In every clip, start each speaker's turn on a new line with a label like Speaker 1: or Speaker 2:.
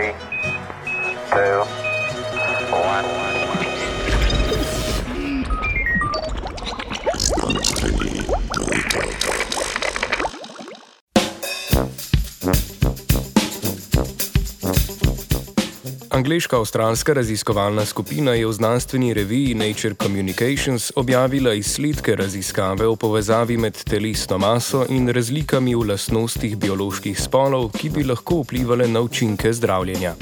Speaker 1: Three, two, one.
Speaker 2: Angliška-avstralska raziskovalna skupina je v znanstveni reviji Nature Communications objavila izsledke raziskave o povezavi med telesno maso in razlikami v lastnostih bioloških spolov, ki bi lahko vplivali na učinke zdravljenja.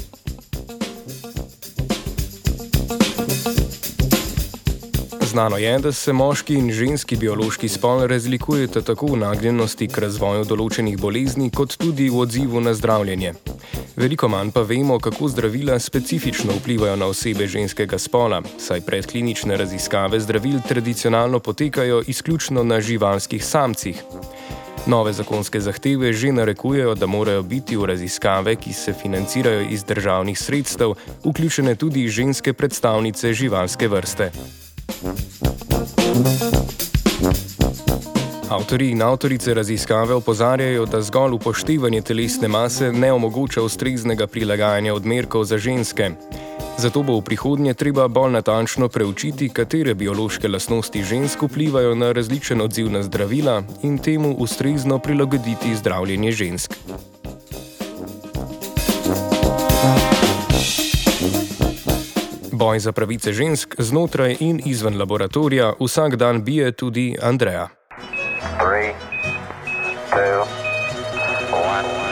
Speaker 2: Znano je, da se moški in ženski biološki spol razlikujeta tako v nagnjenosti k razvoju določenih bolezni, kot tudi v odzivu na zdravljenje. Veliko manj pa vemo, kako zdravila specifično vplivajo na osebe ženskega spola, saj predklinične raziskave zdravil tradicionalno potekajo izključno na živalskih samcih. Nove zakonske zahteve že narekujejo, da morajo biti v raziskave, ki se financirajo iz državnih sredstev, vključene tudi ženske predstavnice živalske vrste. Avtori in avtorice raziskave opozarjajo, da zgolj upoštevanje telesne mase ne omogoča ustreznega prilagajanja odmerkov za ženske. Zato bo v prihodnje treba bolj natančno preučiti, katere biološke lastnosti žensk vplivajo na različen odziv na zdravila in temu ustrezno prilagoditi zdravljenje žensk. Boj za pravice žensk znotraj in izven laboratorija vsak dan bije tudi Andreja.
Speaker 1: Three, two, one.